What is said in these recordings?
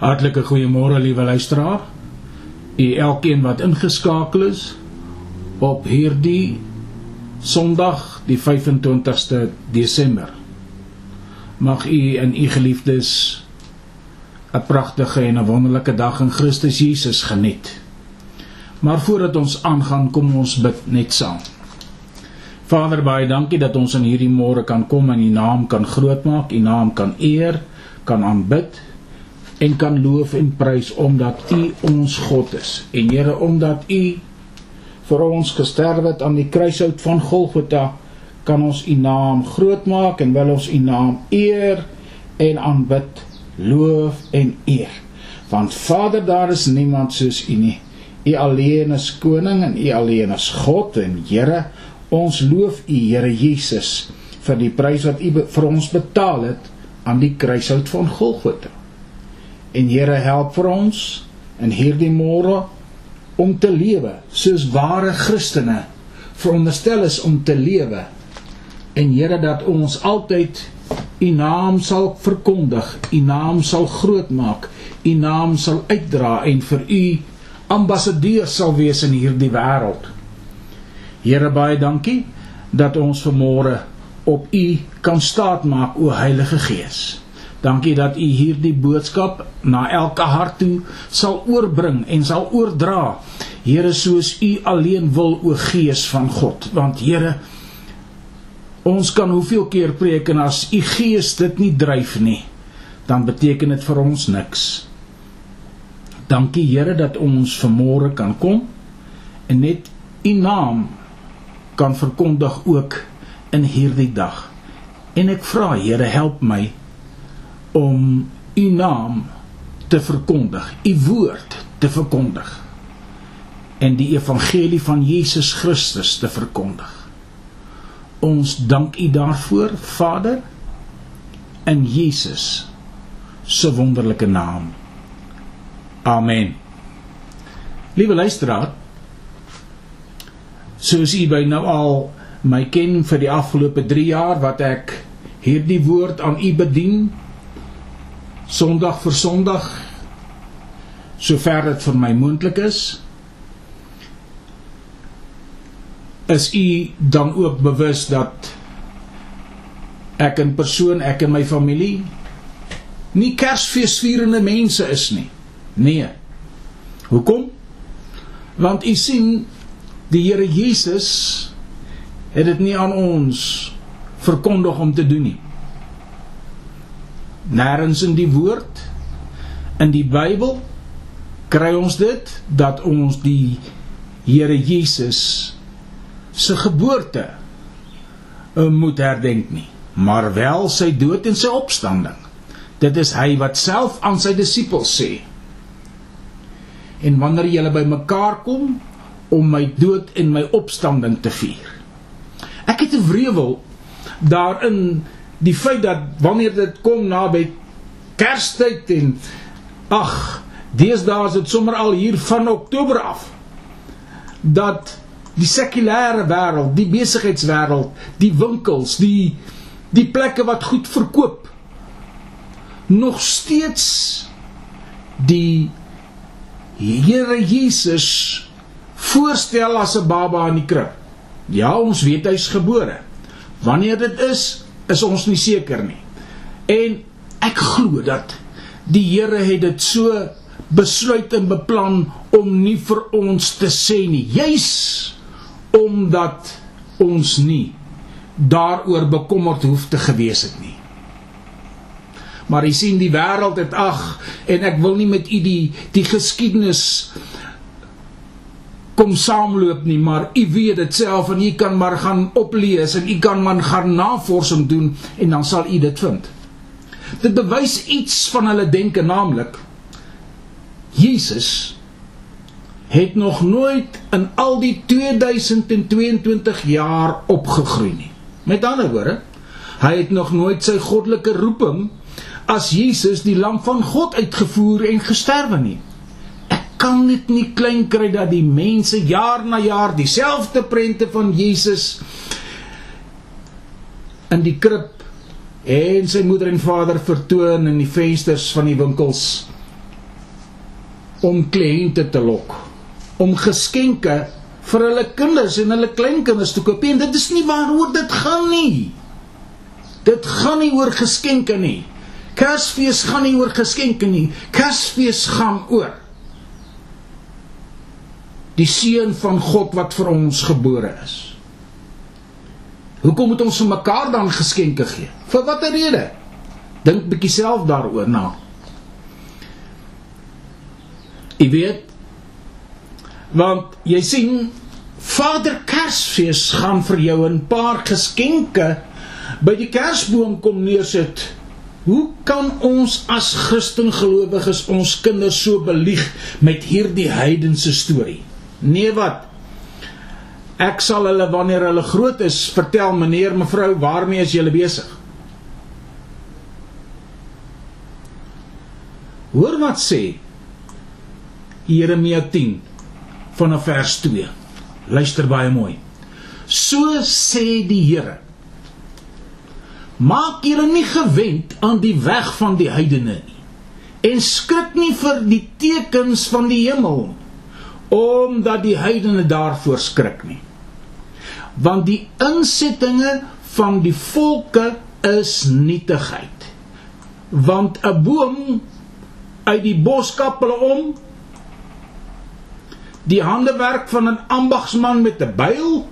Hartlike goeiemôre liewe luisteraar. U elkeen wat ingeskakel is op hierdie Sondag, die 25ste Desember. Mag u en u geliefdes 'n pragtige en 'n wonderlike dag in Christus Jesus geniet. Maar voordat ons aangaan, kom ons bid net saam. Vader, baie dankie dat ons in hierdie môre kan kom en u naam kan grootmaak, u naam kan eer, kan aanbid en kan loof en prys omdat U ons God is. En Here, omdat U vir ons gesterf het aan die kruishout van Golgotha, kan ons U naam groot maak en wil ons U naam eer en aanbid, loof en eer. Want Vader, daar is niemand soos U nie. U alleen is koning en U alleen is God en Here, ons loof U, Here Jesus, vir die prys wat U vir ons betaal het aan die kruishout van Golgotha. En Here help vir ons in hierdie môre om te lewe soos ware Christene veronderstel is om te lewe. En Here dat ons altyd U naam sal verkondig, U naam sal groot maak, U naam sal uitdra en vir U ambassadeur sal wees in hierdie wêreld. Here baie dankie dat ons vanmôre op U kan staatmaak o Heilige Gees. Dankie dat u hierdie boodskap na elke hart toe sal oorbring en sal oordra. Here, soos u alleen wil o Gees van God, want Here, ons kan hoeveel keer preek en as u Gees dit nie dryf nie, dan beteken dit vir ons niks. Dankie Here dat ons vanmôre kan kom en net u naam kan verkondig ook in hierdie dag. En ek vra Here, help my om u naam te verkondig, u woord te verkondig en die evangelie van Jesus Christus te verkondig. Ons dank u daarvoor, Vader, in Jesus se wonderlike naam. Amen. Liewe luisteraar, soos u by nou al my ken vir die afgelope 3 jaar wat ek hierdie woord aan u bedien, Sondag vir Sondag sover dit vir my moontlik is is u dan ook bewus dat ek in persoon ek en my familie nie Kersfeesvierende mense is nie. Nee. Hoekom? Want u sien die Here Jesus het dit nie aan ons verkondig om te doen nie Nêrens in die woord in die Bybel kry ons dit dat ons die Here Jesus se geboorte eh, moet herdenk nie, maar wel sy dood en sy opstanding. Dit is hy wat self aan sy disippels sê. En wanneer julle bymekaar kom om my dood en my opstanding te vier. Ek het 'n wrevel daarin die feit dat wanneer dit kom na by Kerstyd en ag, deesdae is dit sommer al hier van Oktober af dat die sekulêre wêreld, die besigheidswêreld, die winkels, die die plekke wat goed verkoop nog steeds die Here Jesus voorstel as 'n baba in die krib. Ja, ons weet hy's gebore. Wanneer dit is, is ons nie seker nie. En ek glo dat die Here het dit so besluit en beplan om nie vir ons te sê nie, juis omdat ons nie daaroor bekommerd hoef te gewees het nie. Maar jy sien die wêreld het ag en ek wil nie met u die die geskiedenis kom saamloop nie, maar u weet dit self en u kan maar gaan oplees en u kan maar gaan navorsing doen en dan sal u dit vind. Dit bewys iets van hulle denke naamlik Jesus het nog nooit in al die 2022 jaar opgegroei nie. Met ander woorde, hy het nog nooit sy goddelike roeping as Jesus die lam van God uitgevoer en gesterwe nie kan dit nie klein kry dat die mense jaar na jaar dieselfde prente van Jesus in die krib en sy moeder en vader vertoon in die vensters van die winkels om kliënte te lok, om geskenke vir hulle kinders en hulle kleinkinders te koop. En dit is nie waaroor dit gaan nie. Dit gaan nie oor geskenke nie. Kersfees gaan nie oor geskenke nie. Kersfees gaan oor die seun van God wat vir ons gebore is. Hoekom moet ons vir mekaar dan geskenke gee? Vir watter rede? Dink bietjie self daaroor na. Jy weet want jy sien Vader Kersfees gaan vir jou 'n paar geskenke by die Kersboom kom neersit. Hoe kan ons as Christen gelowiges ons kinders so belieg met hierdie heidense storie? Nee wat? Ek sal hulle wanneer hulle groot is vertel meneer mevrou waarmee is julle besig? Hoor wat sê Jeremia 10 vanaf vers 2. Luister baie mooi. So sê die Here: Maak julle nie gewend aan die weg van die heidene nie en skrik nie vir die tekens van die hemel omdat die heidene daarvoor skrik nie. Want die insettinge van die volke is nietigheid. Want 'n boom uit die bos kap hulle om die handewerk van 'n ambagsman met 'n byl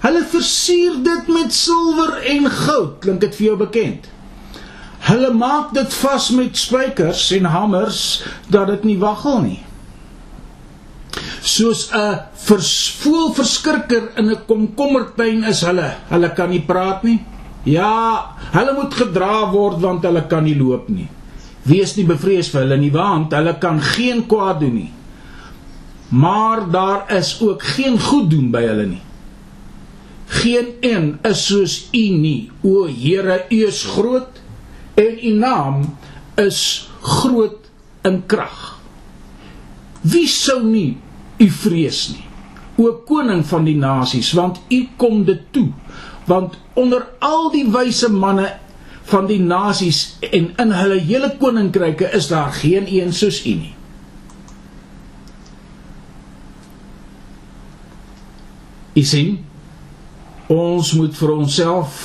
Hulle versier dit met silwer en goud, klink dit vir jou bekend? Hulle maak dit vas met spykers en hamers dat dit nie waggel nie. Soos 'n voel verskrikker in 'n komkommertuin is hulle. Hulle kan nie praat nie. Ja, hulle moet gedra word want hulle kan nie loop nie. Wees nie bevrees vir hulle nie want hulle kan geen kwaad doen nie. Maar daar is ook geen goed doen by hulle nie. Geen een is soos U nie. O Here, U is groot en U naam is groot in krag. Wie sou nie U vrees nie? O koning van die nasies, want U kom dit toe. Want onder al die wyse manne van die nasies en in hulle hele koninkryke is daar geen een soos U nie. U sien ons moet vir onsself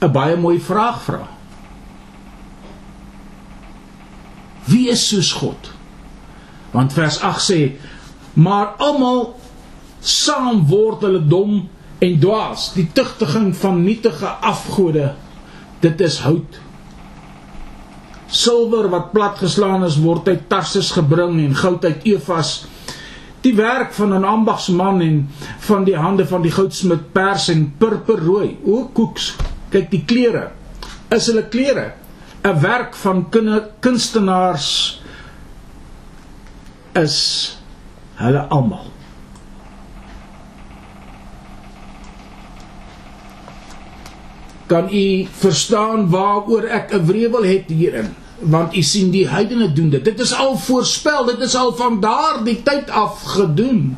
'n baie mooi vraag vra. Wie is soos God? Want vers 8 sê: "Maar almal saam word hulle dom en dwaas. Die tugtiging van nietige afgode, dit is hout. Silwer wat platgeslaan is, word uit Tarsus gebring en goud uit Efas." die werk van 'n ambagsman en van die hande van die goudsmid pers en purperrooi o koeks kyk die klere is hulle klere 'n werk van kunstenaars is hulle almal kan u verstaan waaroor ek 'n wrevel het hierin want u sien die heidene doen dit. Dit is al voorspel, dit is al van daardie tyd af gedoen.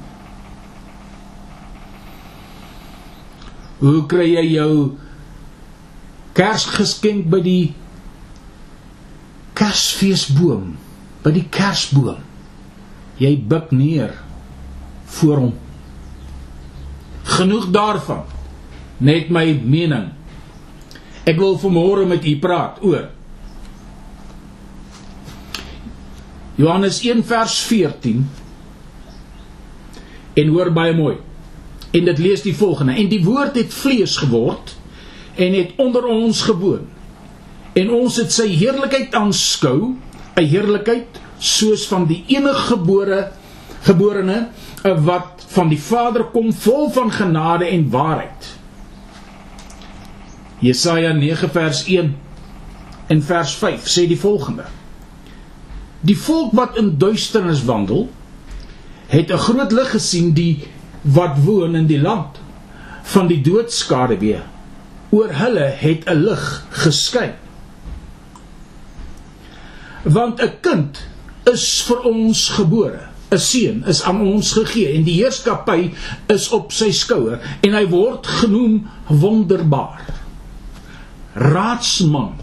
Hoe kry jy jou Kersgeskenk by die Kersfeesboom, by die Kersboom? Jy buig neer voor hom. Genoeg daarvan. Net my mening. Ek wil vanmôre met u praat oor Johannes 1 vers 14 en hoor baie mooi. En dit lees die volgende: En die woord het vlees geword en het onder ons gewoon. En ons het sy heerlikheid aanskou, 'n heerlikheid soos van die enige gebore geborene wat van die Vader kom vol van genade en waarheid. Jesaja 9 vers 1 en vers 5 sê die volgende: Die volk wat in duisternis wandel, het 'n groot lig gesien die wat woon in die land van die doodskade weer. Oor hulle het 'n lig geskyn. Want 'n kind is vir ons gebore, 'n seun is aan ons gegee. En die heerskappy is op sy skouer en hy word genoem wonderbaar. Raadsman,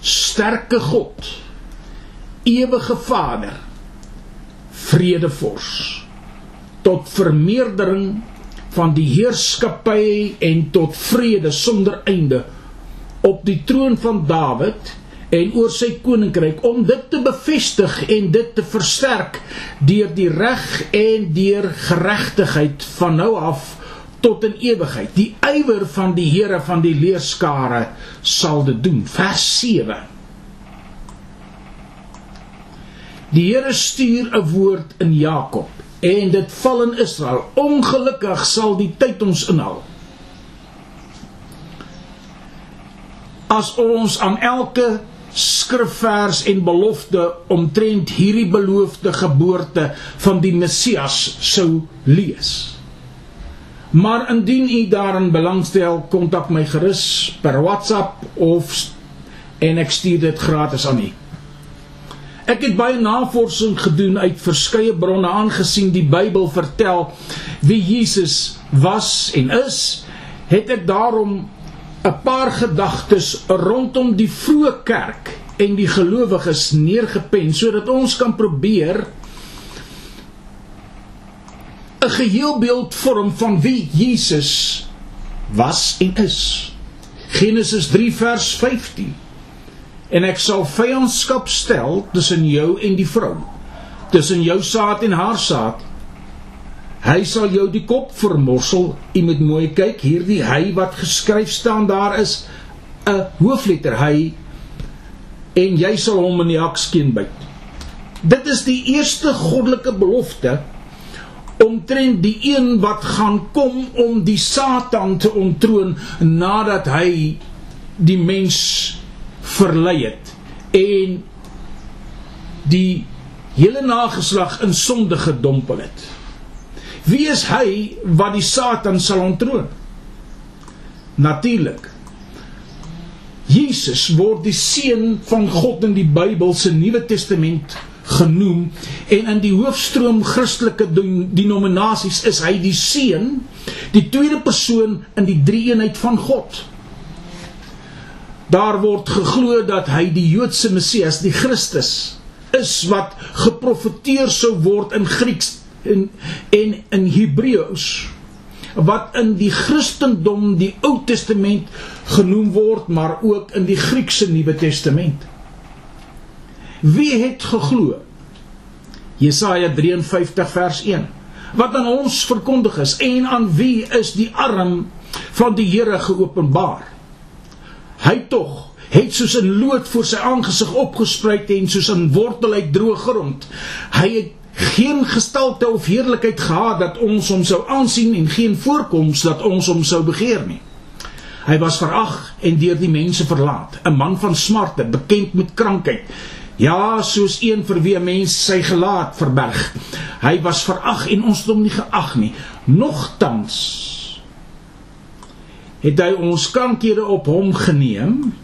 sterke God, ewige Vader vredevors. Tot vermeerdering van die heerskappy en tot vrede sonder einde. Op die troon van Dawid en oor sy koninkryk om dit te bevestig en dit te versterk deur die reg en deur geregtigheid van nou af tot in ewigheid. Die ywer van die Here van die leerskare sal dit doen. Vers 7. Die Here stuur 'n woord in Jakob en dit val in Israel. Ongelukkig sal die tyd ons inhaal. As ons aan elke skrifvers en belofte omtrent hierdie beloofde geboorte van die Messias sou lees. Maar indien u daarin belangstel, kontak my gerus per WhatsApp of en ek stuur dit gratis aan u. Ek het baie navorsing gedoen uit verskeie bronne aangesien die Bybel vertel wie Jesus was en is, het ek daarom 'n paar gedagtes rondom die vroeë kerk en die gelowiges neergepen sodat ons kan probeer 'n geheelbeeld vorm van wie Jesus was en is. Genesis 3 vers 15. En ek sal vyandskap stel tussen jou en die vrou, tussen jou saad en haar saad. Hy sal jou die kop vermorsel. Jy moet mooi kyk, hierdie hy wat geskryf staan daar is 'n hoofletter hy en jy sal hom in die hakskeen byt. Dit is die eerste goddelike belofte omtrent die een wat gaan kom om die Satan te ontroon nadat hy die mens verlei het en die hele nageslag in sonde gedompel het. Wie is hy wat die Satan sal ontroon? Natuurlik. Jesus word die seun van God in die Bybel se Nuwe Testament genoem en in die hoofstroom Christelike denominasies is hy die seun, die tweede persoon in die drie-eenheid van God. Daar word geglo dat hy die Joodse Messias, die Christus, is wat geprofeteer sou word in Grieks en en in Hebreëus wat in die Christendom die Ou Testament genoem word, maar ook in die Griekse Nuwe Testament. Wie het geglo? Jesaja 53 vers 1. Wat aan ons verkondig is en aan wie is die arm van die Here geopenbaar? Hy tog het soos 'n lood voor sy aangesig opgespruit en soos 'n wortel uit droë grond. Hy het geen gestalte of heerlikheid gehad dat ons hom sou aansien en geen voorkoms dat ons hom sou begeer nie. Hy was verag en deur die mense verlaat, 'n man van smarte, bekend met krankheid Ja, soos een vir wie 'n mens sy gelaat verberg. Hy was verag en ons het hom nie geag nie. Nogtans het hy ons kankerre op hom geneem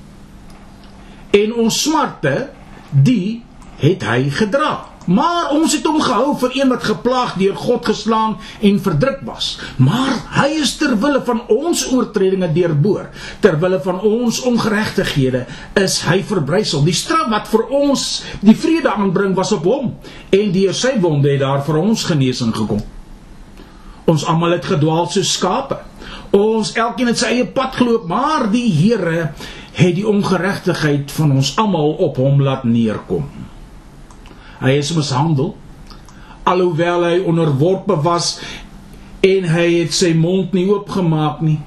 en ons smarte die het hy gedra. Maar ons het hom gehou vir een wat geplaag deur God geslaan en verdruk was. Maar hy is ter wille van ons oortredinge deurboor, ter wille van ons ongeregtighede is hy verbrysel. Die straf wat vir ons die vrede aanbring was op hom en deur sy wonde het daar vir ons genesing gekom. Ons almal het gedwaal soos skape. Ons elkeen het sy eie pad geloop, maar die Here het die ongeregtigheid van ons almal op hom laat neerkom. Hy is mishandel. Alhoewel hy onderworpe was en hy het sy mond nie oopgemaak nie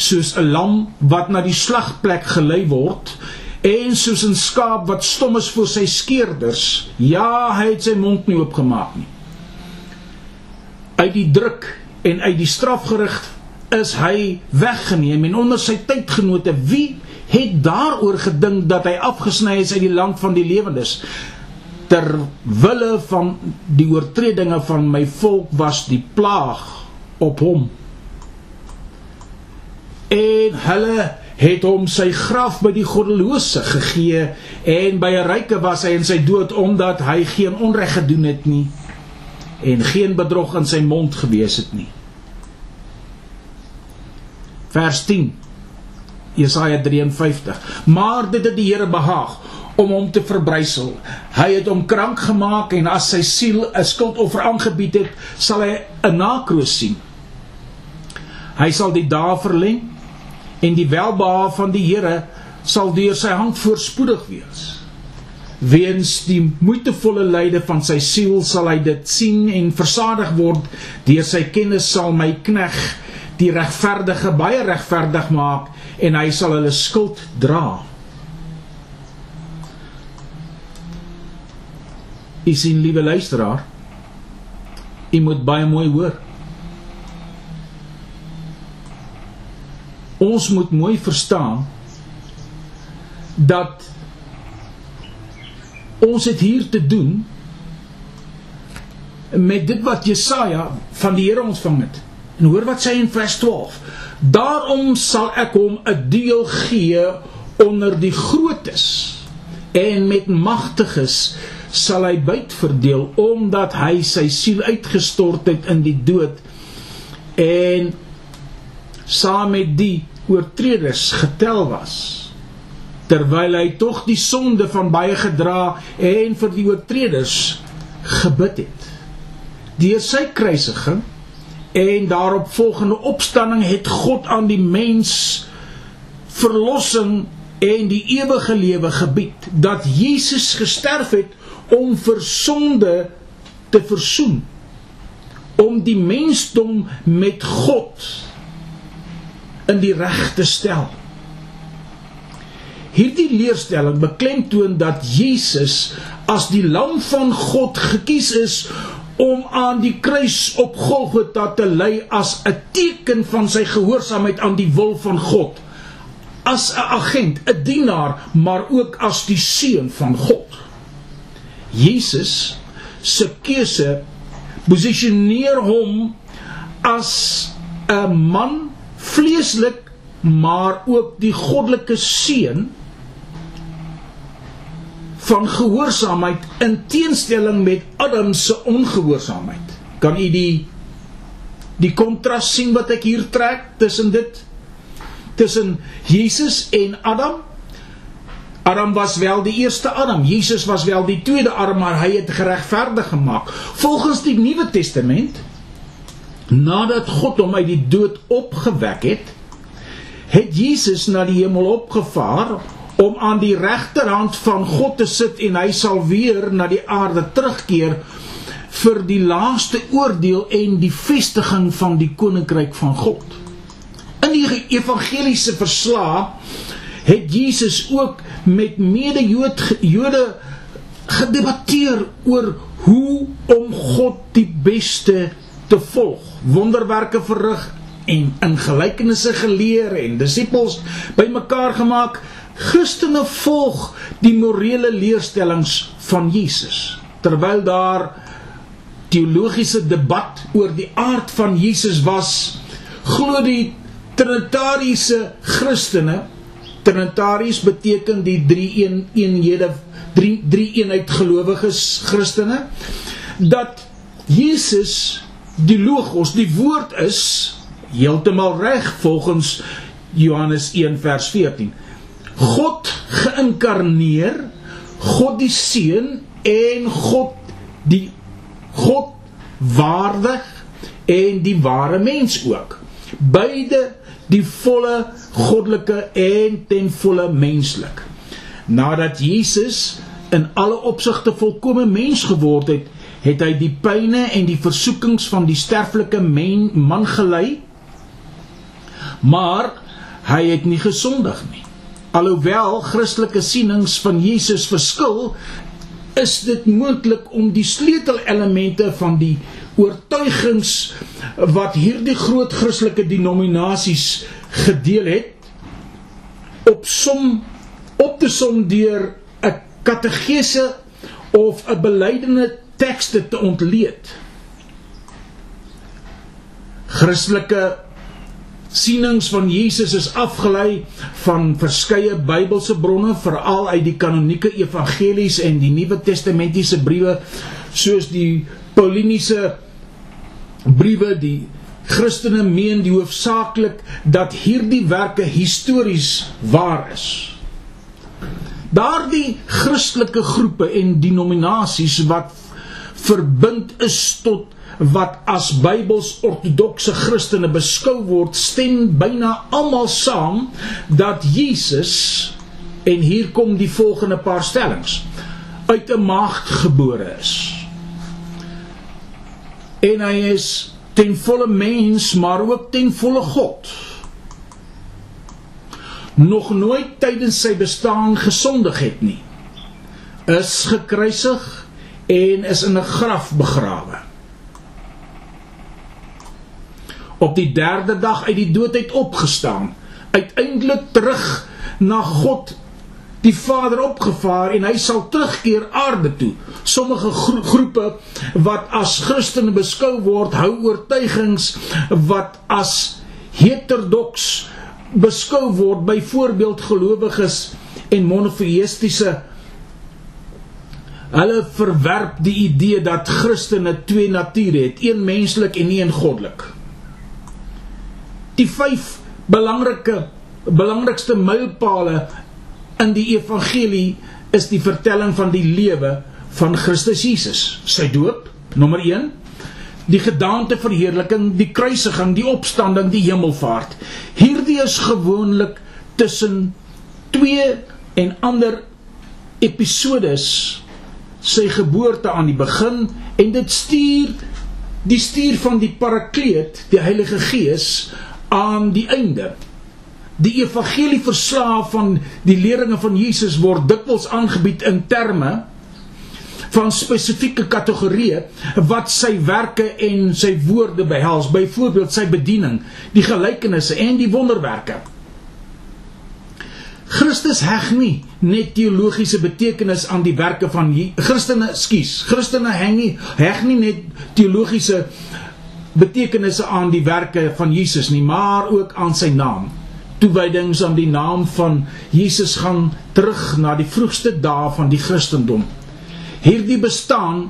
soos 'n lam wat na die slagplek gelei word en soos 'n skaap wat stom is voor sy skeerders. Ja hy het sy mond nie oopgemaak nie. Uit die druk en uit die strafgerig is hy weggeneem en onder sy tydgenote wie het daaroor gedink dat hy afgesny is uit die land van die lewendes ter wille van die oortredinge van my volk was die plaag op hom. En hulle het hom sy graf by die goddelose gegee en by 'n ryke was hy in sy dood omdat hy geen onreg gedoen het nie en geen bedrog in sy mond gewees het nie. Vers 10 Jesaja 53 maar dit het die Here behaag om hom te verbrysel. Hy het hom krank gemaak en as sy siel 'n skuldoffer aangebied het, sal hy 'n nakroos sien. Hy sal die dae verleng en die welbehae van die Here sal deur sy hand voorspoedig wees. Weens die moeitevolle lyde van sy siel sal hy dit sien en versadig word deur sy kennis sal my knegg die regverdige baie regverdig maak en hy sal hulle skuld dra. U sien liewe luisteraar, u moet baie mooi hoor. Ons moet mooi verstaan dat ons het hier te doen met dit wat Jesaja van die Here ontvang het. En hoor wat sê in vers 12. Daarom sal ek hom 'n deel gee onder die grootes en met magtiges sal hy byt verdeel omdat hy sy siel uitgestort het in die dood en saam met die oortreders getel was terwyl hy tog die sonde van baie gedra en vir die oortreders gebid het. Deur sy kruisiging en daarop volgende opstanding het God aan die mens verlossing en die ewige lewe gebied dat Jesus gesterf het om vir sonde te versoen om die mensdom met God in die reg te stel. Hierdie leerstelling beklemtoon dat Jesus as die lam van God gekies is om aan die kruis op Golgotha te ly as 'n teken van sy gehoorsaamheid aan die wil van God. As 'n agent, 'n dienaar, maar ook as die seun van God. Jesus se keuse posisioneer hom as 'n man vleeslik maar ook die goddelike seun van gehoorsaamheid in teenstelling met Adam se ongehoorsaamheid. Kan u die die kontras sien wat ek hier trek tussen dit tussen Jesus en Adam? Adam was wel die eerste Adam, Jesus was wel die tweede Adam, maar hy het geregverdig gemaak. Volgens die Nuwe Testament, nadat God hom uit die dood opgewek het, het Jesus na die hemel opgevaar om aan die regterhand van God te sit en hy sal weer na die aarde terugkeer vir die laaste oordeel en die vestiging van die koninkryk van God. In die evangeliese verslae het Jesus ook met mede-Jode gedebatteer oor hoe om God die beste te volg. Wonderwerke verrig en in gelykenisse geleer en disippels bymekaar gemaak. Christene volg die morele leerstellings van Jesus. Terwyl daar teologiese debat oor die aard van Jesus was, glo die trinitariese Christene Trinitaries beteken die drie een eenhede drie drie eenheid gelowiges Christene dat Jesus die logos die woord is heeltemal reg volgens Johannes 1 vers 14 God geïnkarneer God die seun en God die God waardig en die ware mens ook. Beide die volle goddelike en ten volle menslik. Nadat Jesus in alle opsigte volkomme mens geword het, het hy die pyne en die versoekings van die sterflike men, man gelei. Maar hy het nie gesondig nie. Alhoewel Christelike sienings van Jesus verskil, is dit moontlik om die sleutelelemente van die oortuigings wat hierdie groot Christelike denominasies gedeel het op som op te som deur 'n kategese of 'n beleidende tekste te ontleed. Christelike sienings van Jesus is afgelei van verskeie Bybelse bronne, veral uit die kanonieke evangelies en die Nuwe Testamentiese briewe soos die Pauliniese briewe die Christene meen die hoofsaaklik dat hierdie werke histories waar is. Daardie Christelike groepe en denominasies wat verbind is tot wat as Bybels ortodokse Christene beskou word, stem byna almal saam dat Jesus en hier kom die volgende paar stellings uit 'n maagd gebore is. En hy is ten volle mens, maar ook ten volle God. Nog nooit tydens sy bestaan gesondig het nie. Is gekruisig en is in 'n graf begrawe. Op die 3de dag uit die dood uit opgestaan, uiteindelik terug na God die Vader opgevaar en hy sal terugkeer aarde toe. Sommige gro groepe wat as Christene beskou word, hou oortuigings wat as heterodoks beskou word, byvoorbeeld gelowiges en monoteïstiese Hulle verwerp die idee dat Christene twee nature het, een menslik en een goddelik. Die vyf belangrike belangrikste mylpale in die evangelie is die vertelling van die lewe van Christus Jesus. Sy doop, nommer 1, die gedaanteverheerliking, die kruisiging, die opstanding, die hemelvaart. Hierdie is gewoonlik tussen 2 en ander episodes sy geboorte aan die begin en dit stuur die stuur van die parakleet, die Heilige Gees aan die einde. Die evangelie verslae van die leringe van Jesus word dikwels aangebied in terme van spesifieke kategorieë wat sy werke en sy woorde behels, byvoorbeeld sy bediening, die gelykenisse en die wonderwerke. Christus heg nie net teologiese betekenis aan die werke van Christene, skus, Christene heg nie heg nie net teologiese betekenisse aan die werke van Jesus nie, maar ook aan sy naam toewydings aan die naam van Jesus gaan terug na die vroegste dae van die Christendom. Hierdie bestaan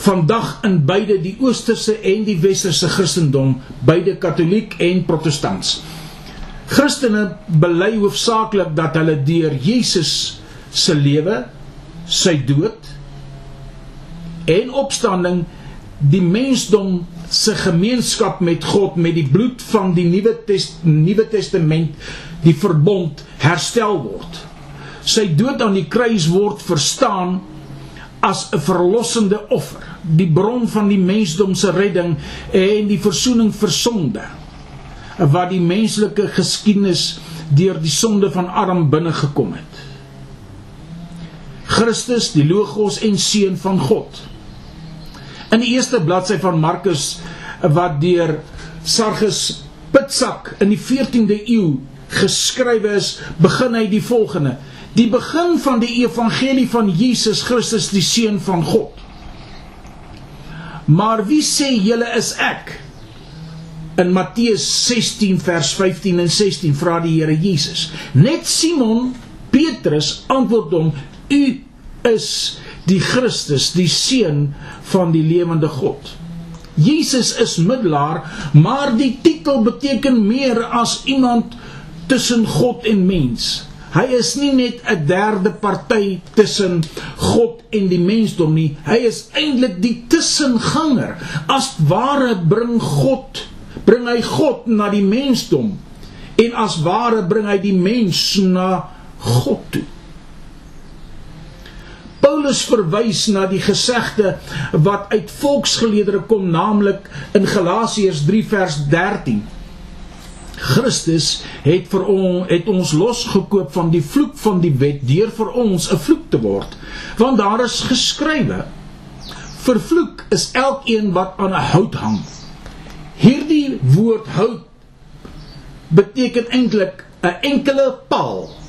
vandag in beide die oosterse en die westerse Christendom, beide Katoliek en Protestants. Christene bely hoofsaaklik dat hulle deur Jesus se lewe, sy dood en opstanding die mensdom se gemeenskap met God met die bloed van die Nuwe Test Nuwe Testament die verbond herstel word. Sy dood aan die kruis word verstaan as 'n verlossende offer, die bron van die mensdom se redding en die verzoening vir sonde wat die menslike geskiedenis deur die sonde van Adam binne gekom het. Christus, die Logos en seun van God In die eerste bladsy van Markus wat deur Sargus Pitsak in die 14de eeu geskrywe is, begin hy die volgende: Die begin van die evangelie van Jesus Christus die seun van God. Maar wie sê julle is ek? In Matteus 16 vers 15 en 16 vra die Here Jesus. Net Simon Petrus antwoord hom: U is die Christus, die seun van die lewende God. Jesus is middelaar, maar die titel beteken meer as iemand tussen God en mens. Hy is nie net 'n derde party tussen God en die mensdom nie. Hy is eintlik die tussenganger. As ware bring God, bring hy God na die mensdom en as ware bring hy die mens na God toe. Paulus verwys na die gesegde wat uit volksgeleerdere kom, naamlik in Galasiërs 3 vers 13. Christus het vir ons het ons losgekoop van die vloek van die wet deur vir ons 'n vloek te word. Want daar is geskrywe: Vervloek is elkeen wat aan 'n hout hang. Hierdie woord hout beteken eintlik 'n enkele paal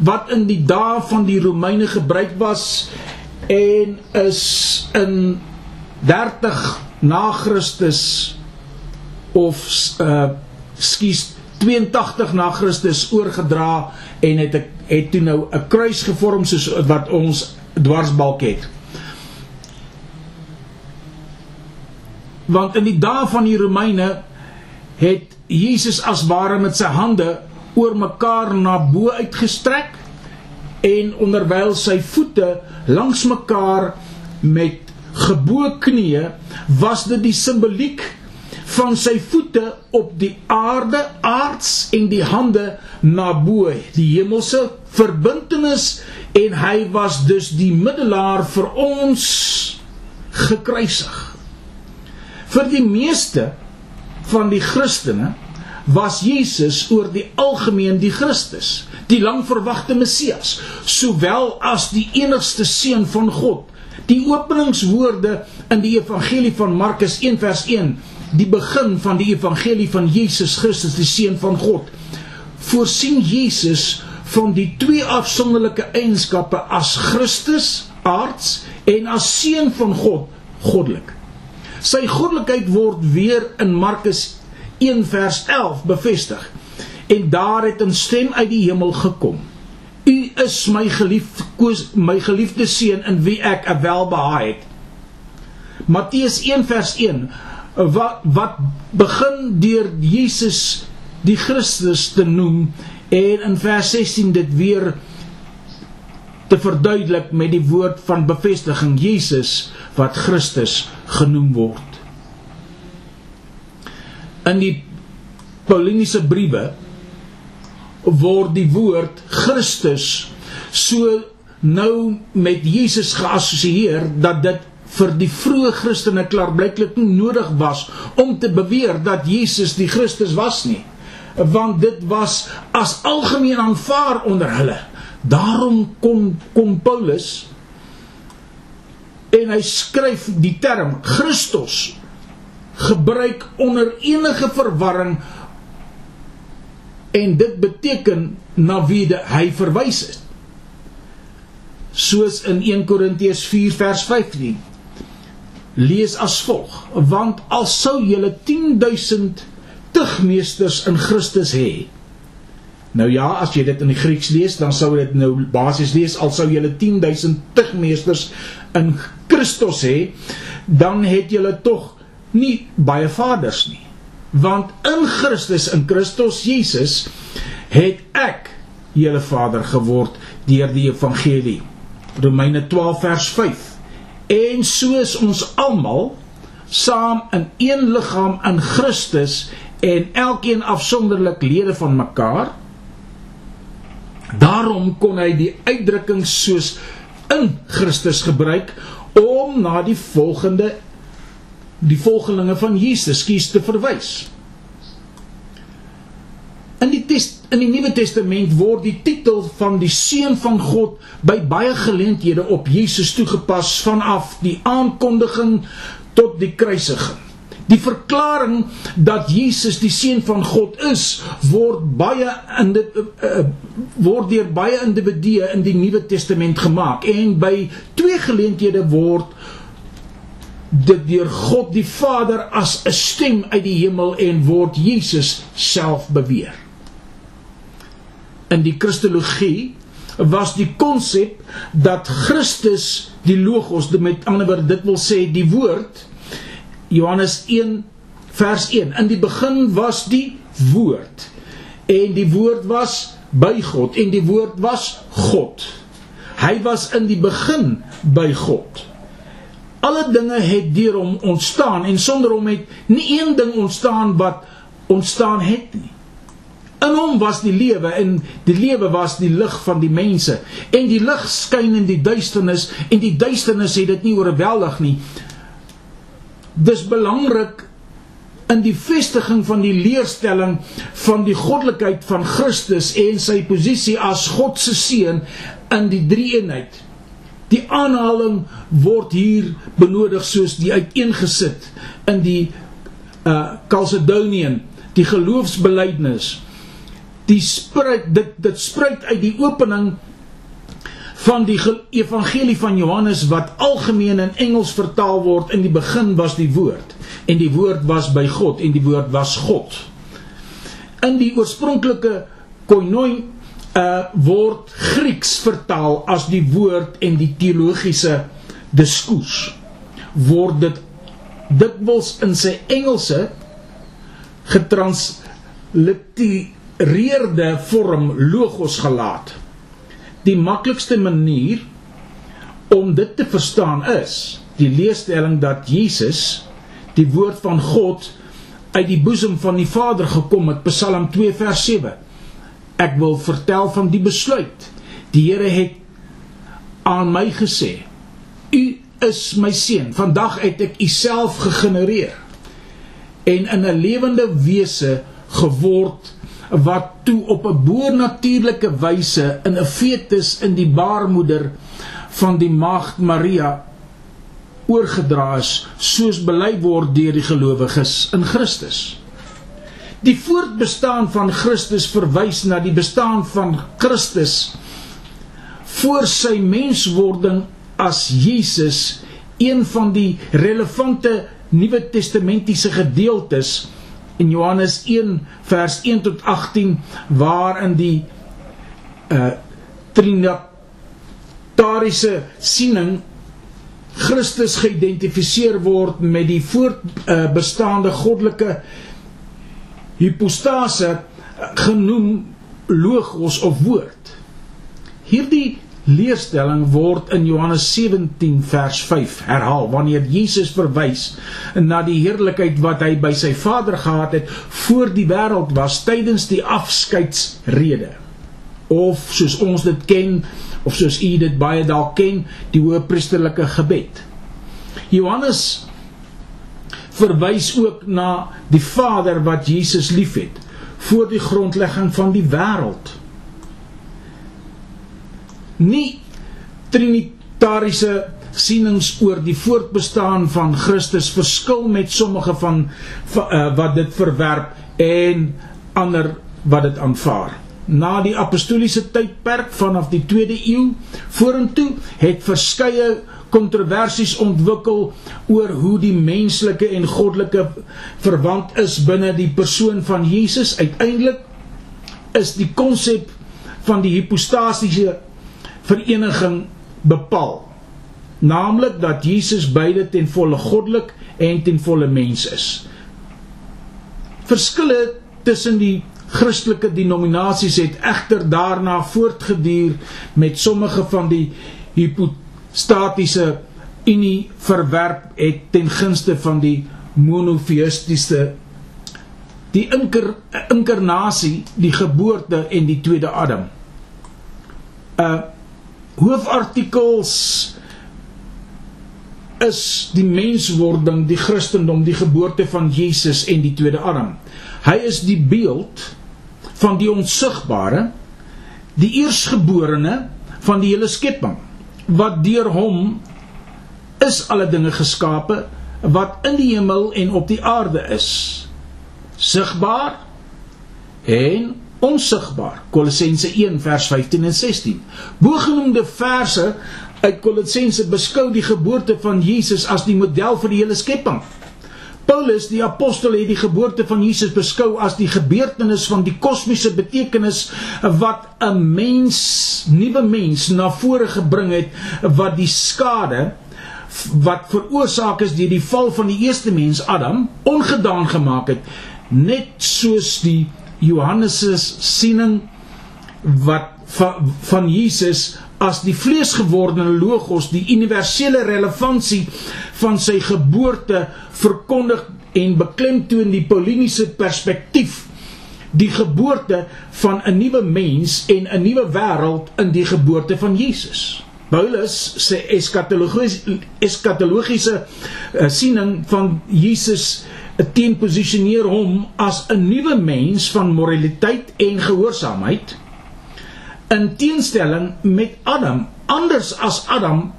wat in die dae van die Romeine gebruik was en is in 30 na Christus of uh skuis 82 na Christus oorgedra en het ek het toe nou 'n kruis gevorm soos wat ons dwarsbalk het. Want in die dae van die Romeine het Jesus as ware met sy hande oor mekaar na bo uitgestrek en onderwyl sy voete langs mekaar met gebo knieë was dit die simboliek van sy voete op die aarde aards en die hande na bo die hemelse verbintenis en hy was dus die middelaar vir ons gekruisig. Vir die meeste van die Christene was Jesus oor die algemeen die Christus, die langverwagte Messias, sowel as die enigste seun van God. Die openingswoorde in die evangelie van Markus 1 vers 1, die begin van die evangelie van Jesus Christus, die seun van God, voorsien Jesus van die twee afsonderlike eienskappe as Christus, aards en as seun van God, goddelik. Sy goddelikheid word weer in Markus 1 vers 11 bevestig. En daar het 'n stem uit die hemel gekom. U is my geliefde my geliefde seun in wie ek 'n welbehae het. Matteus 1 vers 1 wat wat begin deur Jesus die Christus te noem en in vers 16 dit weer te verduidelik met die woord van bevestiging Jesus wat Christus genoem word. In die Pauliniese briewe word die woord Christus so nou met Jesus geassosieer dat dit vir die vroeë Christene klaarblyklik nie nodig was om te beweer dat Jesus die Christus was nie want dit was as algemeen aanvaar onder hulle. Daarom kon kom Paulus en hy skryf die term Christus gebruik onder enige verwarring en dit beteken na wie hy verwys het soos in 1 Korintiërs 4 vers 15 lees as volg want al sou julle 10000 tugmeesters in Christus hê nou ja as jy dit in die Grieks lees dan sou dit nou basies lees al sou julle 10000 tugmeesters in Christus hê dan het julle tog nie baie vaders nie. Want in Christus in Christus Jesus het ek julle vader geword deur die evangelie. Romeine 12 vers 5. En soos ons almal saam in een liggaam in Christus en elkeen afsonderlik lede van mekaar daarom kon hy die uitdrukking soos in Christus gebruik om na die volgende die volgelinge van Jesus kies te verwys. In die test, in die Nuwe Testament word die titel van die seun van God by baie geleenthede op Jesus toegepas vanaf die aankondiging tot die kruisiging. Die verklaring dat Jesus die seun van God is, word baie in dit uh, word deur baie individue in die Nuwe Testament gemaak en by twee geleenthede word dit deur God die Vader as 'n stem uit die hemel en word Jesus self beweer. In die Christologie was die konsep dat Christus die logos, met ander woorde dit wil sê die woord Johannes 1 vers 1 in die begin was die woord en die woord was by God en die woord was God. Hy was in die begin by God. Alle dinge het deur hom ontstaan en sonder hom het nie een ding ontstaan wat ontstaan het nie. In hom was die lewe en die lewe was die lig van die mense en die lig skyn in die duisternis en die duisternis het dit nie oorweldig nie. Dis belangrik in die vestiging van die leerstelling van die goddelikheid van Christus en sy posisie as God se seun in die drie-eenheid. Die aanhaling word hier benodig soos die uiteengesit in die uh Chalcedonian, die geloofsbelijdenis. Die spruit dit dit spruit uit die opening van die evangelie van Johannes wat algemeen in Engels vertaal word in die begin was die woord en die woord was by God en die woord was God. In die oorspronklike koinoi uh word Grieks vertaal as die woord en die teologiese diskurs word dit dikwels in sy Engelse getranslitereerde vorm logos gelaat. die maklikste manier om dit te verstaan is die leerstelling dat Jesus die woord van God uit die boesem van die Vader gekom het Psalm 2 vers 7 Ek wil vertel van die besluit die Here het aan my gesê U is my seun vandag het ek U self gegenereer en in 'n lewende wese geword wat toe op 'n boernatuurlike wyse in 'n fetus in die baarmoeder van die maagd Maria oorgedra is soos bely word deur die gelowiges in Christus. Die voortbestaan van Christus verwys na die bestaan van Christus voor sy menswording as Jesus een van die relevante Nuwe Testamentiese gedeeltes in Johannes 1 vers 1 tot 18 waarin die uh trinitariese siening Christus geïdentifiseer word met die voortbestaande uh, goddelike hypostase genoem logos of woord. Hierdie leerstelling word in Johannes 17 vers 5 herhaal wanneer Jesus verwys na die heerlikheid wat hy by sy Vader gehad het voor die wêreld was tydens die afskeidsrede of soos ons dit ken of soos u dit baie dalk ken die hoëpriesterlike gebed Johannes verwys ook na die Vader wat Jesus liefhet voor die grondlegging van die wêreld nie trinitariese sienings oor die voortbestaan van Christus verskil met sommige van, uh, wat dit verwerp en ander wat dit aanvaar. Na die apostoliese tydperk vanaf die 2de eeu vorentoe het verskeie kontroversies ontwikkel oor hoe die menslike en goddelike verwant is binne die persoon van Jesus. Uiteindelik is die konsep van die hypostasiese vereniging bepaal. Naamlik dat Jesus beide ten volle goddelik en ten volle mens is. Verskille tussen die Christelike denominasies het egter daarna voortgeduur met sommige van die hypostatiese unie verwerp het ten gunste van die monofeistiese die inker, inkarnasie, die geboorte en die tweede Adam. Uh hoofartikels is die menswording, die Christendom, die geboorte van Jesus en die tweede Adam. Hy is die beeld van die onsigbare, die eersgeborene van die hele skepping wat deur hom is alle dinge geskape wat in die hemel en op die aarde is sigbaar en onsigbaar. Kolossense 1 vers 15 en 16. Bogenoemde verse uit Kolossense beskou die geboorte van Jesus as die model vir die hele skepping. Paulus die apostel het die geboorte van Jesus beskou as die gebeurtenis van die kosmiese betekenis wat 'n mens, nuwe mens na vore gebring het wat die skade wat veroorsaak is deur die val van die eerste mens Adam ongedaan gemaak het. Net soos die Johannes se siening wat van, van Jesus as die vleesgewordene logos die universele relevantie van sy geboorte verkondig en beklemtoon die pauliniese perspektief die geboorte van 'n nuwe mens en 'n nuwe wêreld in die geboorte van Jesus. Paulus se eskatologiese eskatologiese uh, siening van Jesus 'n teen posisioneer hom as 'n nuwe mens van moraliteit en gehoorsaamheid in teenstelling met Adam anders as Adam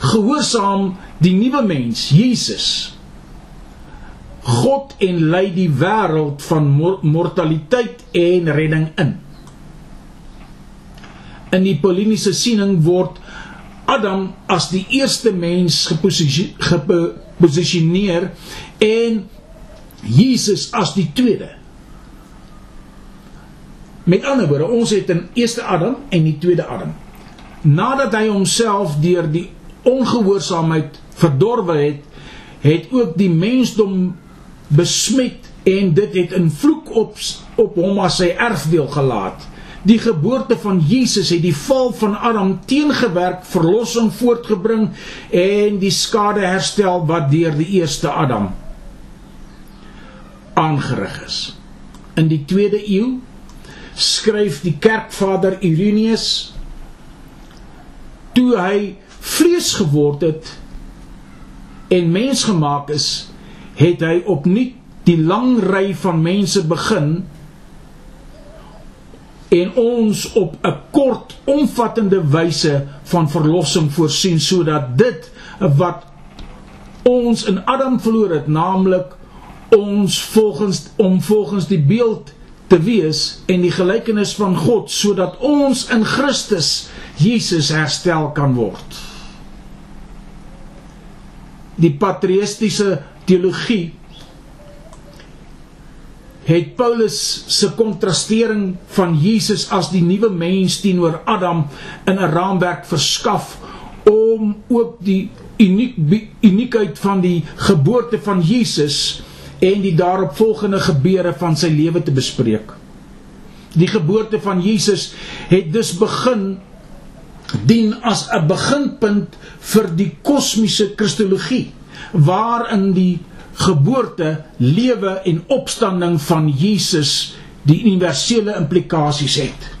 gehoorsaam die nuwe mens Jesus God en lei die wêreld van mortaliteit en redding in in die pauliniese siening word Adam as die eerste mens geposisioneer en Jesus as die tweede. Met ander woorde, ons het 'n eerste Adam en die tweede Adam. Nadat hy homself deur die ongehoorsaamheid verdorwe het, het ook die mensdom besmet en dit het 'n vloek op op hom as sy erfdeel gelaat. Die geboorte van Jesus het die val van Adam teengewerk, verlossing voortgebring en die skade herstel wat deur die eerste Adam aangerig is. In die 2de eeu skryf die kerkvader Irenaeus toe hy vlees geword het en mens gemaak is, het hy opnuut die lang ry van mense begin en ons op 'n kort omvattende wyse van verlossing voorsien sodat dit wat ons in Adam verloor het naamlik ons volgens om volgens die beeld te wees en die gelykenis van God sodat ons in Christus Jesus herstel kan word. Die patristiese teologie het Paulus se kontrastering van Jesus as die nuwe mens teenoor Adam in 'n raamwerk verskaf om ook die uniek uniekheid van die geboorte van Jesus en die daaropvolgende gebeure van sy lewe te bespreek. Die geboorte van Jesus het dus begin dien as 'n beginpunt vir die kosmiese kristologie waarin die geboorte, lewe en opstanding van Jesus die universele implikasies het.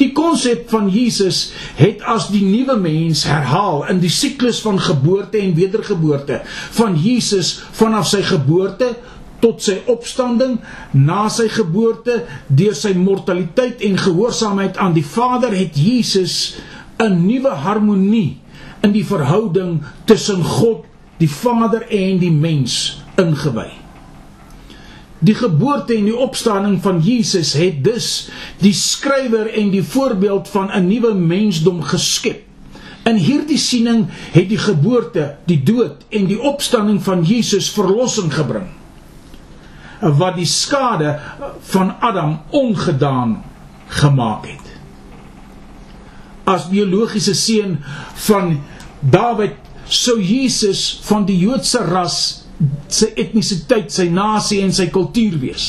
Die konsep van Jesus het as die nuwe mens herhaal in die siklus van geboorte en wedergeboorte van Jesus vanaf sy geboorte tot sy opstanding na sy geboorte deur sy mortaliteit en gehoorsaamheid aan die Vader het Jesus 'n nuwe harmonie in die verhouding tussen God, die Vader en die mens ingewy. Die geboorte en die opstanding van Jesus het dus die skrywer en die voorbeeld van 'n nuwe mensdom geskep. In hierdie siening het die geboorte, die dood en die opstanding van Jesus verlossing gebring wat die skade van Adam ongedaan gemaak het as biologiese seun van Dawid sou Jesus van die Joodse ras sy etnisiteit, sy nasie en sy kultuur wees.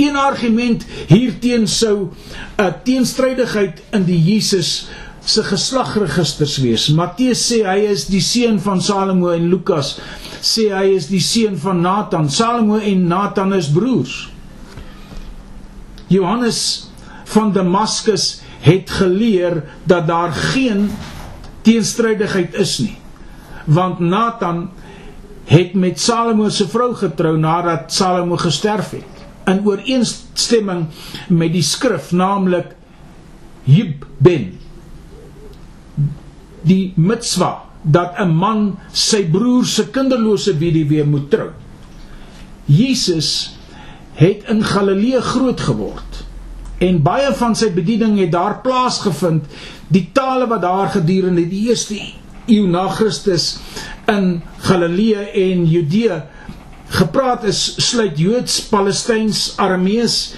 Een argument hierteen sou 'n teenstrydigheid in die Jesus se geslagregisters wees. Matteus sê hy is die seun van Salomo en Lukas sê hy is die seun van Nathan. Salomo en Nathan is broers. Johannes van Damaskus het geleer dat daar geen teenstrydigheid is nie. Want Nathan het met Salomo se vrou getrou nadat Salomo gesterf het in ooreenstemming met die skrif naamlik Hib ben die mitswa dat 'n man sy broer se kinderlose weduwee moet trou. Jesus het in Galilea groot geword en baie van sy bediening het daar plaasgevind. Die tale wat daar gedurende die eerste eeu na Christus in Galilea en Judea gepraat is, sluit Joods, Palestyns, Aramees,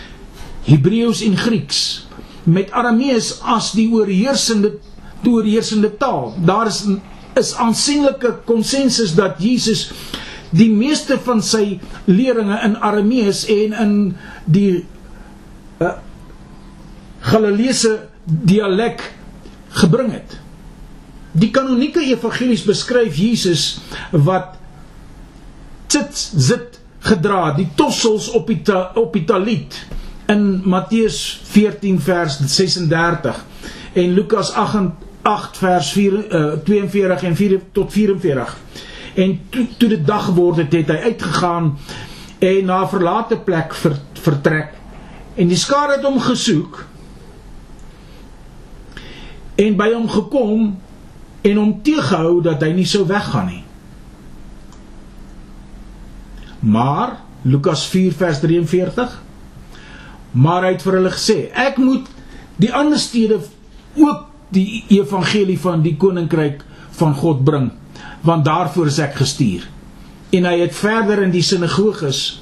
Hebreëus en Grieks met Aramees as die oorheersende oorheersende taal. Daar is is aansienlike konsensus dat Jesus die meeste van sy leringe in Aramees en in die uh, Galileese dialek gebring het. Die kanonieke evangelies beskryf Jesus wat sit sit gedra, die tossels op die ta, op die taliet in Matteus 14 vers 36 en Lukas 8 8 vers 4 uh, 42 en 4 tot 44. En toe toe dit dag geword het, het hy uitgegaan en na 'n verlate plek ver, vertrek. En die skare het hom gesoek en by hom gekom en hom teëgehou dat hy nie sou weggaan nie. Maar Lukas 4 vers 43 Maar hy het vir hulle gesê ek moet die ander stede ook die evangelie van die koninkryk van God bring want daarvoor is ek gestuur. En hy het verder in die sinagoges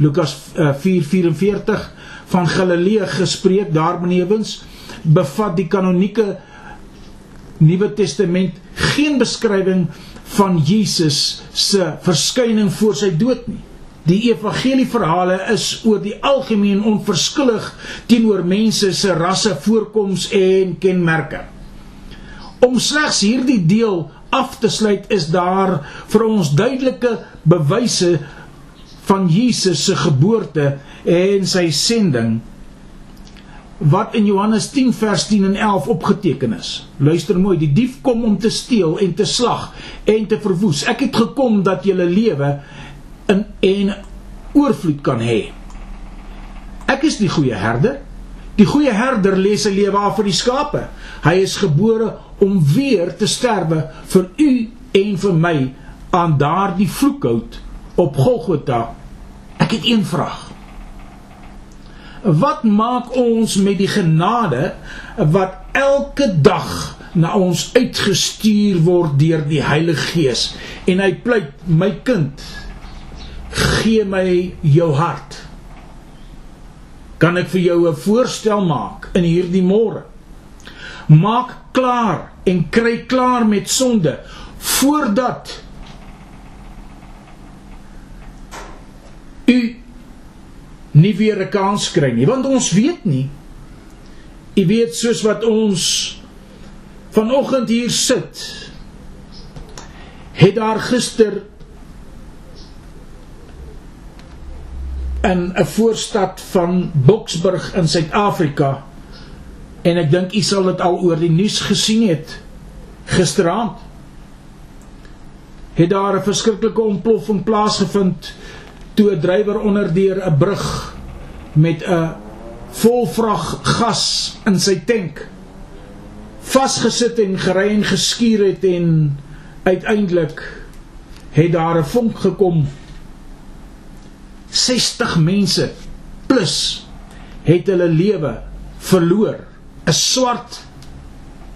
Lukas uh, 4:44 van Galilea gespreek daar benewens bevat die kanonieke Nuwe Testament geen beskrywing van Jesus se verskyning voor sy dood nie. Die evangelieverhale is oor die algemeen onverskillig teenoor mense se rasse, voorkoms en kenmerke. Om slegs hierdie deel af te sluit is daar vir ons duidelike bewyse van Jesus se geboorte en sy sending wat in Johannes 10 vers 10 en 11 opgeteken is. Luister mooi, die dief kom om te steel en te slag en te verwoes. Ek het gekom dat jy lewe in en oorvloed kan hê. Ek is die goeie herder. Die goeie herder lê sy lewe af vir die skape. Hy is gebore om weer te sterwe vir u en vir my aan daardie vloekhout op Golgotha. Ek het een vraag. Wat maak ons met die genade wat elke dag na ons uitgestuur word deur die Heilige Gees? En hy pleit my kind gee my jou hart. Kan ek vir jou 'n voorstel maak in hierdie môre? Maak klaar en kry klaar met sonde voordat u nie weer 'n kans kry nie want ons weet nie. U weet soos wat ons vanoggend hier sit het daar gister in 'n voorstad van Boksburg in Suid-Afrika en ek dink u sal dit al oor die nuus gesien het gisteraand het daar 'n verskriklike ontploffing plaasgevind toe 'n drywer onder deur 'n brug met 'n volvrag gas in sy tank vasgesit en gery en geskuur het en uiteindelik het daar 'n vonk gekom. 60 mense plus het hulle lewe verloor. 'n swart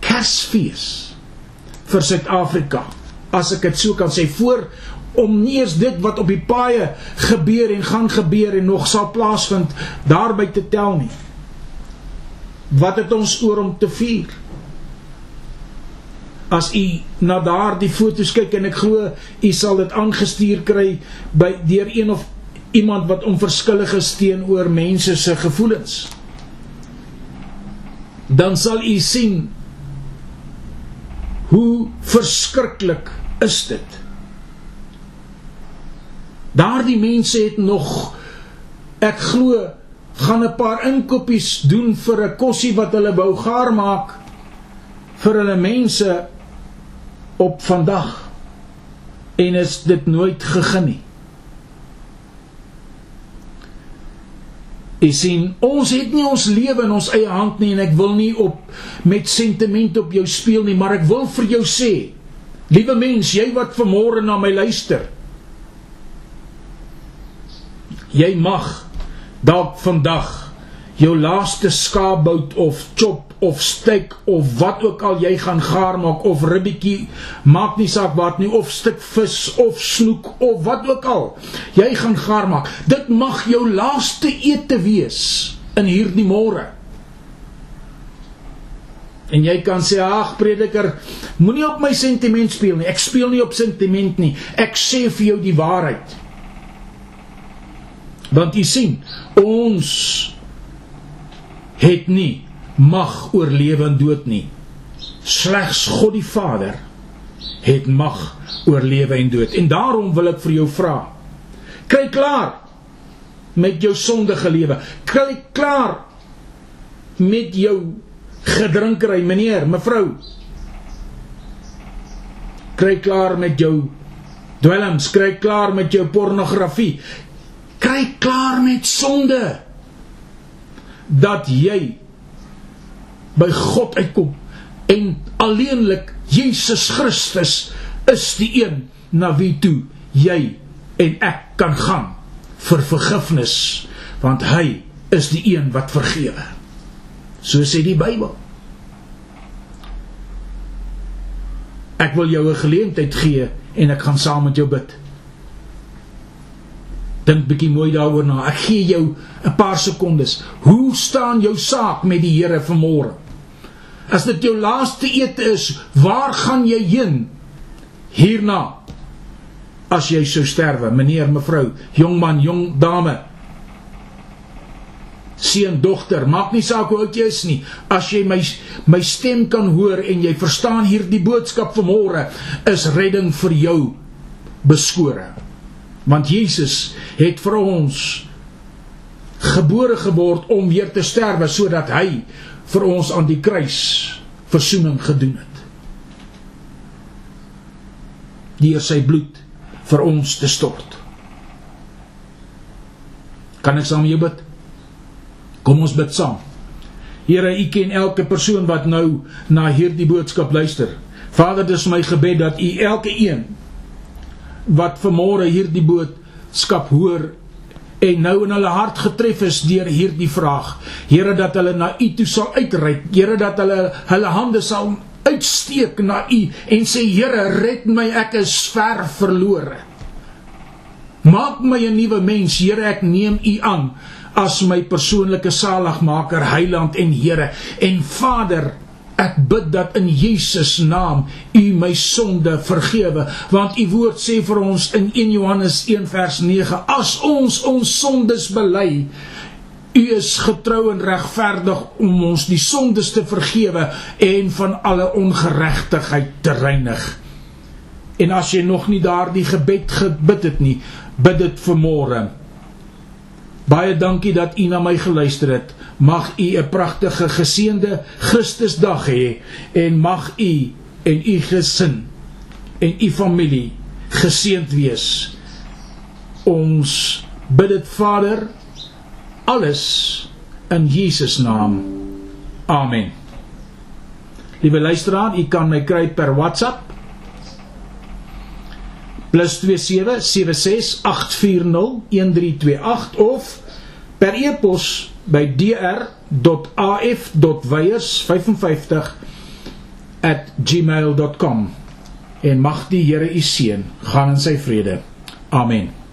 kersfees vir Suid-Afrika. As ek dit so kan sê voor om nie eens dit wat op die paaie gebeur en gaan gebeur en nog sal plaasvind daarby te tel nie. Wat het ons oor om te vier? As u na daardie foto's kyk en ek glo u sal dit aangestuur kry by deur een of iemand wat onverskillig is teenoor mense se gevoelens. Dan sal u sien hoe verskriklik is dit. Daardie mense het nog ek glo gaan 'n paar inkopies doen vir 'n kossie wat hulle wou gaar maak vir hulle mense op vandag en is dit nooit gegee nie. Ek sien ons het nie ons lewe in ons eie hand nie en ek wil nie op met sentiment op jou speel nie, maar ek wil vir jou sê, liewe mens, jy wat vanmôre na my luister, jy mag dalk vandag jou laaste skaapbout of chop of steak of wat ook al jy gaan gaar maak of ribbietjie maak nie saak wat nie of stuk vis of snoek of wat ook al jy gaan gaar maak. Dit mag jou laaste ete wees in hierdie môre. En jy kan sê ag prediker moenie op my sentiment speel nie. Ek speel nie op sentiment nie. Ek sê vir jou die waarheid Want u sien, ons het nie mag oor lewe en dood nie. Slegs God die Vader het mag oor lewe en dood. En daarom wil ek vir jou vra. Kry klaar met jou sondige lewe. Kry klaar met jou gedrinkery, meneer, mevrou. Kry klaar met jou dwelms, kry klaar met jou pornografie kry klaar met sonde. Dat jy by God uitkom en alleenlik Jesus Christus is die een na wie toe jy en ek kan gaan vir vergifnis want hy is die een wat vergewe. So sê die Bybel. Ek wil jou 'n geleentheid gee en ek gaan saam met jou bid Dink bietjie mooi daaroor na. Ek gee jou 'n paar sekondes. Hoe staan jou saak met die Here vanmôre? As dit jou laaste ete is, waar gaan jy heen hierna? as jy sou sterwe, meneer, mevrou, jong man, jong dame. Seun, dogter, maak nie saak hoe oud jy is nie. As jy my my stem kan hoor en jy verstaan hierdie boodskap vanmôre, is redding vir jou beskore. Want Jesus het vir ons gebore geword om weer te sterwe sodat hy vir ons aan die kruis verzoening gedoen het. Deur sy bloed vir ons te stort. Kan ek saam met jou bid? Kom ons bid saam. Here, U ken elke persoon wat nou na hierdie boodskap luister. Vader, dis my gebed dat U elke een wat vanmôre hierdie boodskap hoor en nou in hulle hart getref is deur hierdie vraag. Here dat hulle na U toe sal uitreik. Here dat hulle hulle hande sal uitsteek na U en sê Here, red my, ek is ver verlore. Maak my 'n nuwe mens, Here, ek neem U aan as my persoonlike saligmaker, heiland en Here. En Vader, ek bid dat in Jesus naam U my sonde vergewe, want U woord sê vir ons in 1 Johannes 1 vers 9, as ons ons sondes bely, U is getrou en regverdig om ons die sondes te vergewe en van alle ongeregtigheid te reinig. En as jy nog nie daardie gebed gebid het nie, bid dit vanmôre. Baie dankie dat u na my geluister het. Mag u 'n pragtige geseënde Christusdag hê en mag u en u gesin en u familie geseënd wees. Ons bid dit Vader alles in Jesus naam. Amen. Liewe luisteraar, u kan my kry per WhatsApp plus 2776840138 of per e-pos by dr.af.weyers55@gmail.com en mag die Here u seën. Gaan in sy vrede. Amen